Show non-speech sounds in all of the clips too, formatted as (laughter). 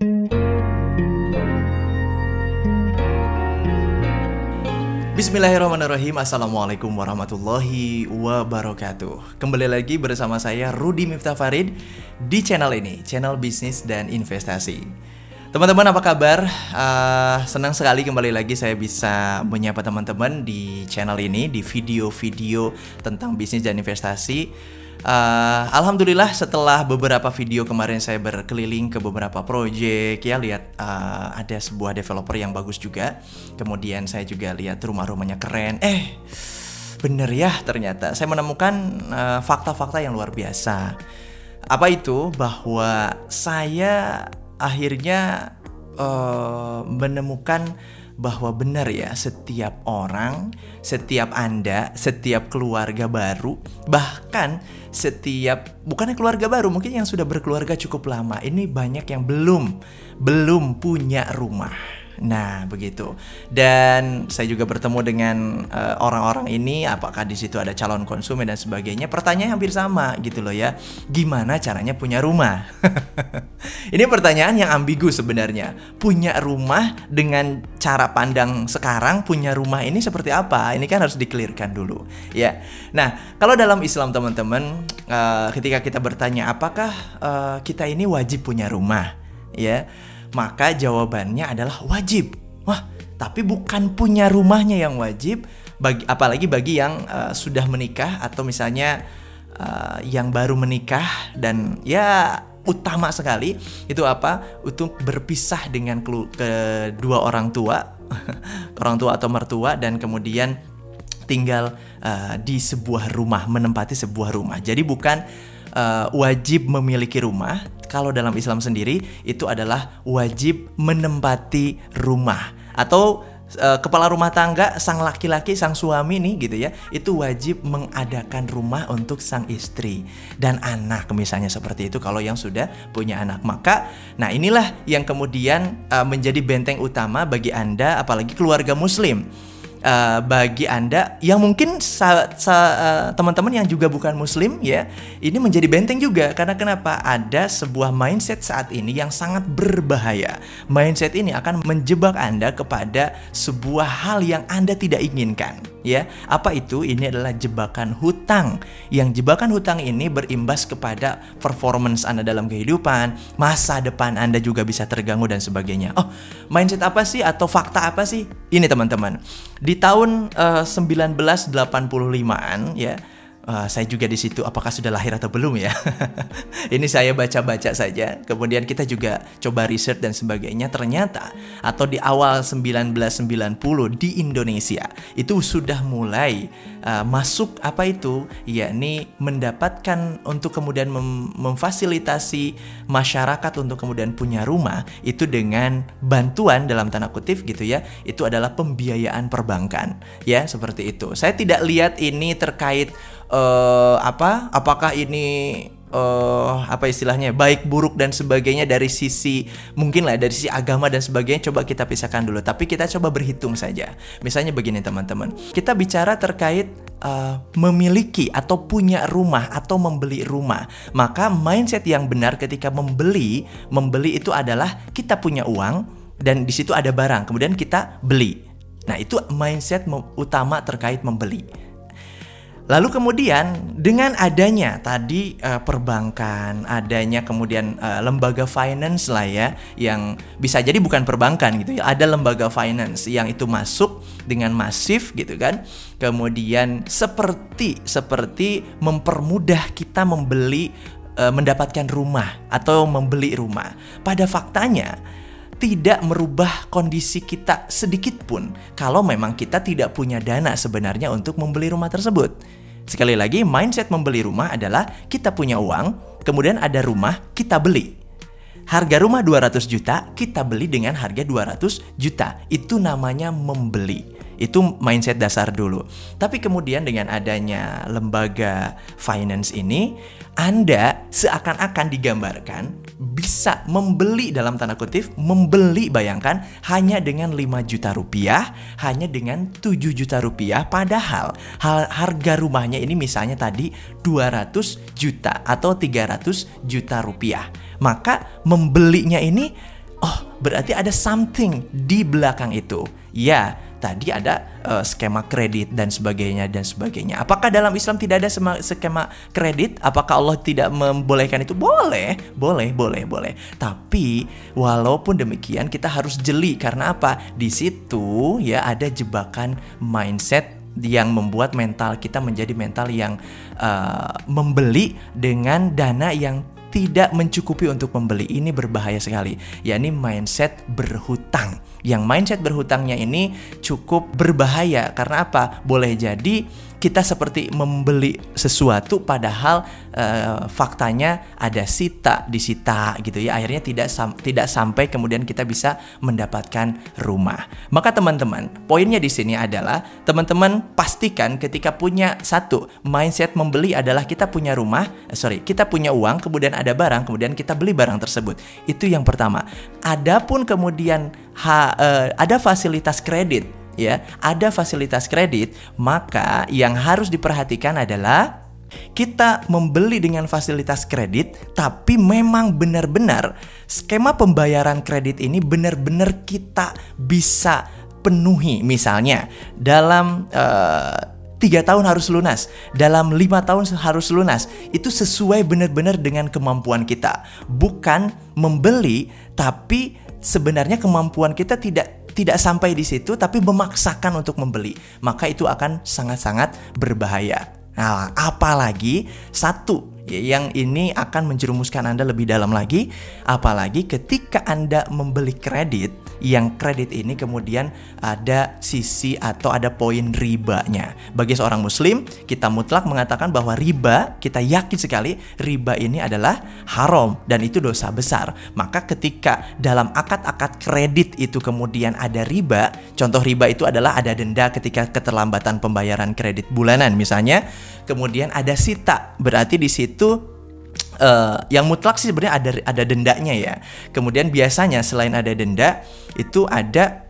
Bismillahirrahmanirrahim. Assalamualaikum warahmatullahi wabarakatuh. Kembali lagi bersama saya Rudi Miftah Farid Di channel ini Channel Bisnis dan Investasi. Teman-teman apa kabar? Uh, senang sekali kembali lagi saya bisa menyapa teman-teman di channel ini Di video-video tentang bisnis dan investasi Uh, Alhamdulillah setelah beberapa video kemarin saya berkeliling ke beberapa proyek ya lihat uh, ada sebuah developer yang bagus juga. Kemudian saya juga lihat rumah-rumahnya keren. Eh bener ya ternyata saya menemukan fakta fakta-fakta yang luar biasa. Apa itu? Bahwa saya akhirnya uh, menemukan bahwa benar ya setiap orang, setiap Anda, setiap keluarga baru, bahkan setiap bukannya keluarga baru, mungkin yang sudah berkeluarga cukup lama, ini banyak yang belum belum punya rumah. Nah, begitu. Dan saya juga bertemu dengan eh, orang-orang uh, ini apakah di situ ada calon konsumen dan sebagainya. Pertanyaan hampir sama gitu loh ya. Gimana caranya punya rumah? (laughs) ini pertanyaan yang ambigu sebenarnya. Punya rumah dengan cara pandang sekarang punya rumah ini seperti apa? Ini kan harus dikelirkan dulu, ya. Nah, kalau dalam Islam teman-teman, uh, ketika kita bertanya apakah uh, kita ini wajib punya rumah, ya maka jawabannya adalah wajib. Wah, tapi bukan punya rumahnya yang wajib, bagi apalagi bagi yang uh, sudah menikah atau misalnya uh, yang baru menikah dan ya utama sekali itu apa? Untuk berpisah dengan kedua orang tua, (laughs) orang tua atau mertua dan kemudian tinggal uh, di sebuah rumah, menempati sebuah rumah. Jadi bukan uh, wajib memiliki rumah, kalau dalam Islam sendiri itu adalah wajib menempati rumah atau e, kepala rumah tangga sang laki-laki sang suami nih gitu ya itu wajib mengadakan rumah untuk sang istri dan anak misalnya seperti itu kalau yang sudah punya anak. Maka nah inilah yang kemudian e, menjadi benteng utama bagi Anda apalagi keluarga muslim uh, bagi anda yang mungkin sa, uh, teman-teman yang juga bukan muslim ya ini menjadi benteng juga. Karena kenapa? Ada sebuah mindset saat ini yang sangat berbahaya. Mindset ini akan menjebak anda kepada sebuah hal yang anda tidak inginkan ya apa itu? Ini adalah jebakan hutang. Yang jebakan hutang ini berimbas kepada performance anda dalam kehidupan masa depan anda juga bisa terganggu dan sebagainya. Oh mindset apa sih atau fakta apa sih? Ini teman-teman. Di tahun uh, 1985-an ya Uh, saya juga di situ apakah sudah lahir atau belum ya? (laughs) Ini saya baca-baca saja. Kemudian kita juga coba riset dan sebagainya. Ternyata atau di awal 1990 di Indonesia itu sudah mulai uh, masuk apa itu? yakni mendapatkan untuk kemudian mem memfasilitasi masyarakat untuk kemudian punya rumah itu dengan bantuan dalam tanda kutip gitu ya. Itu adalah pembiayaan perbankan ya seperti itu. Saya tidak lihat ini terkait uh, apa apakah ini uh, apa istilahnya baik buruk dan sebagainya dari sisi mungkin lah dari sisi agama dan sebagainya coba kita pisahkan dulu. Tapi kita coba berhitung saja. Misalnya begini teman-teman. Kita bicara terkait uh, memiliki atau punya rumah atau membeli rumah. Maka mindset yang benar ketika membeli membeli itu adalah kita punya uang dan di situ ada barang. Kemudian kita beli. Nah itu mindset utama terkait membeli Lalu kemudian dengan adanya tadi uh, perbankan, adanya kemudian uh, lembaga finance lah ya yang bisa jadi bukan perbankan gitu ya, ada lembaga finance yang itu masuk dengan masif gitu kan. Kemudian seperti seperti mempermudah kita membeli uh, mendapatkan rumah atau membeli rumah. Pada faktanya tidak merubah kondisi kita sedikit pun kalau memang kita tidak punya dana sebenarnya untuk membeli rumah tersebut. Sekali lagi, mindset membeli rumah adalah kita punya uang, kemudian ada rumah, kita beli. Harga rumah 200 juta, kita beli dengan harga 200 juta. Itu namanya membeli. Itu mindset dasar dulu. Tapi kemudian dengan adanya lembaga finance ini, Anda seakan-akan digambarkan bisa membeli dalam tanda kutip membeli bayangkan hanya dengan 5 juta rupiah hanya dengan 7 juta rupiah padahal harga rumahnya ini misalnya tadi 200 juta atau 300 juta rupiah maka membelinya ini Oh, berarti ada something di belakang itu. Ya, tadi ada uh, skema kredit dan sebagainya dan sebagainya. Apakah dalam Islam tidak ada skema kredit? Apakah Allah tidak membolehkan itu? Boleh, boleh, boleh, boleh. Tapi walaupun demikian kita harus jeli karena apa? Di situ ya ada jebakan mindset yang membuat mental kita menjadi mental yang uh, membeli dengan dana yang tidak mencukupi untuk membeli. Ini berbahaya sekali, yakni mindset berhutang. Yang mindset berhutangnya ini cukup berbahaya karena apa? Boleh jadi kita seperti membeli sesuatu padahal uh, faktanya ada sita disita gitu ya. Akhirnya tidak sam tidak sampai kemudian kita bisa mendapatkan rumah. Maka teman-teman poinnya di sini adalah teman-teman pastikan ketika punya satu mindset membeli adalah kita punya rumah eh, sorry kita punya uang kemudian ada barang kemudian kita beli barang tersebut. Itu yang pertama. Adapun kemudian ha, uh, ada fasilitas kredit ya, ada fasilitas kredit, maka yang harus diperhatikan adalah kita membeli dengan fasilitas kredit, tapi memang benar-benar skema pembayaran kredit ini benar-benar kita bisa penuhi. Misalnya, dalam uh, tiga tahun harus lunas, dalam lima tahun harus lunas. Itu sesuai benar-benar dengan kemampuan kita, bukan membeli, tapi sebenarnya kemampuan kita tidak tidak sampai di situ tapi memaksakan untuk membeli, maka itu akan sangat-sangat berbahaya. Nah, apalagi satu yang ini akan menjerumuskan Anda lebih dalam lagi, apalagi ketika Anda membeli kredit, yang kredit ini kemudian ada sisi atau ada poin ribanya. Bagi seorang muslim, kita mutlak mengatakan bahwa riba, kita yakin sekali riba ini adalah haram dan itu dosa besar. Maka ketika dalam akad-akad kredit itu kemudian ada riba, contoh riba itu adalah ada denda ketika keterlambatan pembayaran kredit bulanan misalnya, kemudian ada sita, berarti di situ itu uh, yang mutlak sih sebenarnya ada ada dendanya ya. Kemudian biasanya selain ada denda itu ada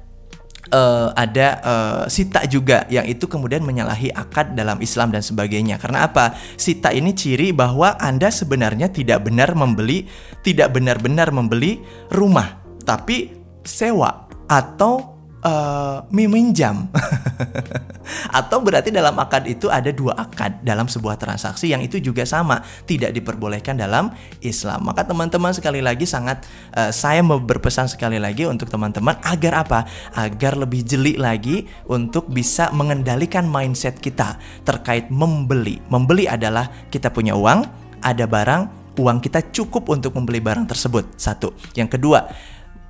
uh, ada uh, sita juga yang itu kemudian menyalahi akad dalam Islam dan sebagainya. Karena apa? Sita ini ciri bahwa Anda sebenarnya tidak benar membeli tidak benar-benar membeli rumah, tapi sewa atau uh, meminjam (laughs) atau berarti dalam akad itu ada dua akad dalam sebuah transaksi yang itu juga sama tidak diperbolehkan dalam Islam. Maka teman-teman sekali lagi sangat uh, saya mau berpesan sekali lagi untuk teman-teman agar apa? Agar lebih jeli lagi untuk bisa mengendalikan mindset kita terkait membeli. Membeli adalah kita punya uang ada barang uang kita cukup untuk membeli barang tersebut. Satu. Yang kedua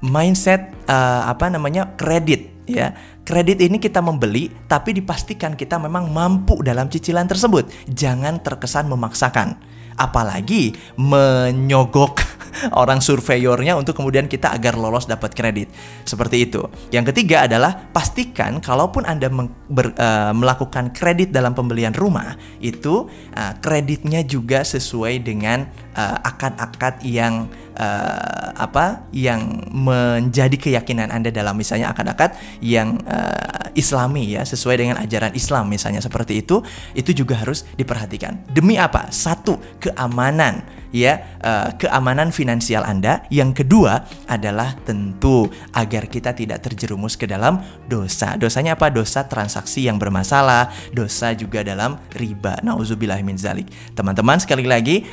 mindset uh, apa namanya kredit ya. Kredit ini kita membeli tapi dipastikan kita memang mampu dalam cicilan tersebut. Jangan terkesan memaksakan. Apalagi menyogok (laughs) orang surveyornya untuk kemudian kita agar lolos dapat kredit. Seperti itu. Yang ketiga adalah pastikan kalaupun Anda ber, uh, melakukan kredit dalam pembelian rumah, itu uh, kreditnya juga sesuai dengan uh, akad-akad yang uh, apa yang menjadi keyakinan Anda dalam misalnya akad-akad yang uh, Islami ya, sesuai dengan ajaran Islam misalnya seperti itu, itu juga harus diperhatikan. Demi apa? Satu, keamanan ya uh, keamanan finansial Anda. Yang kedua adalah tentu agar kita tidak terjerumus ke dalam dosa. Dosanya apa? Dosa transaksi yang bermasalah, dosa juga dalam riba. Nauzubillah min zalik. Teman-teman sekali lagi,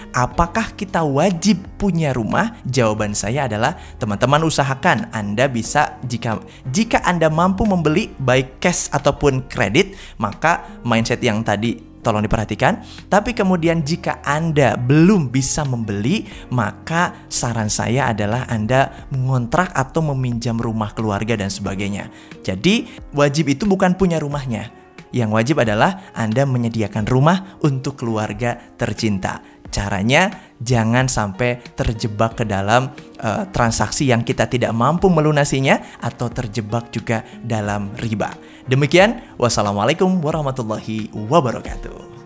apakah kita wajib punya rumah? Jawaban saya adalah teman-teman usahakan Anda bisa jika jika Anda mampu membeli baik cash ataupun kredit, maka mindset yang tadi tolong diperhatikan. Tapi kemudian jika Anda belum bisa membeli, maka saran saya adalah Anda mengontrak atau meminjam rumah keluarga dan sebagainya. Jadi, wajib itu bukan punya rumahnya. Yang wajib adalah Anda menyediakan rumah untuk keluarga tercinta. Caranya jangan sampai terjebak ke dalam uh, transaksi yang kita tidak mampu melunasinya atau terjebak juga dalam riba. Demikian, wassalamualaikum warahmatullahi wabarakatuh.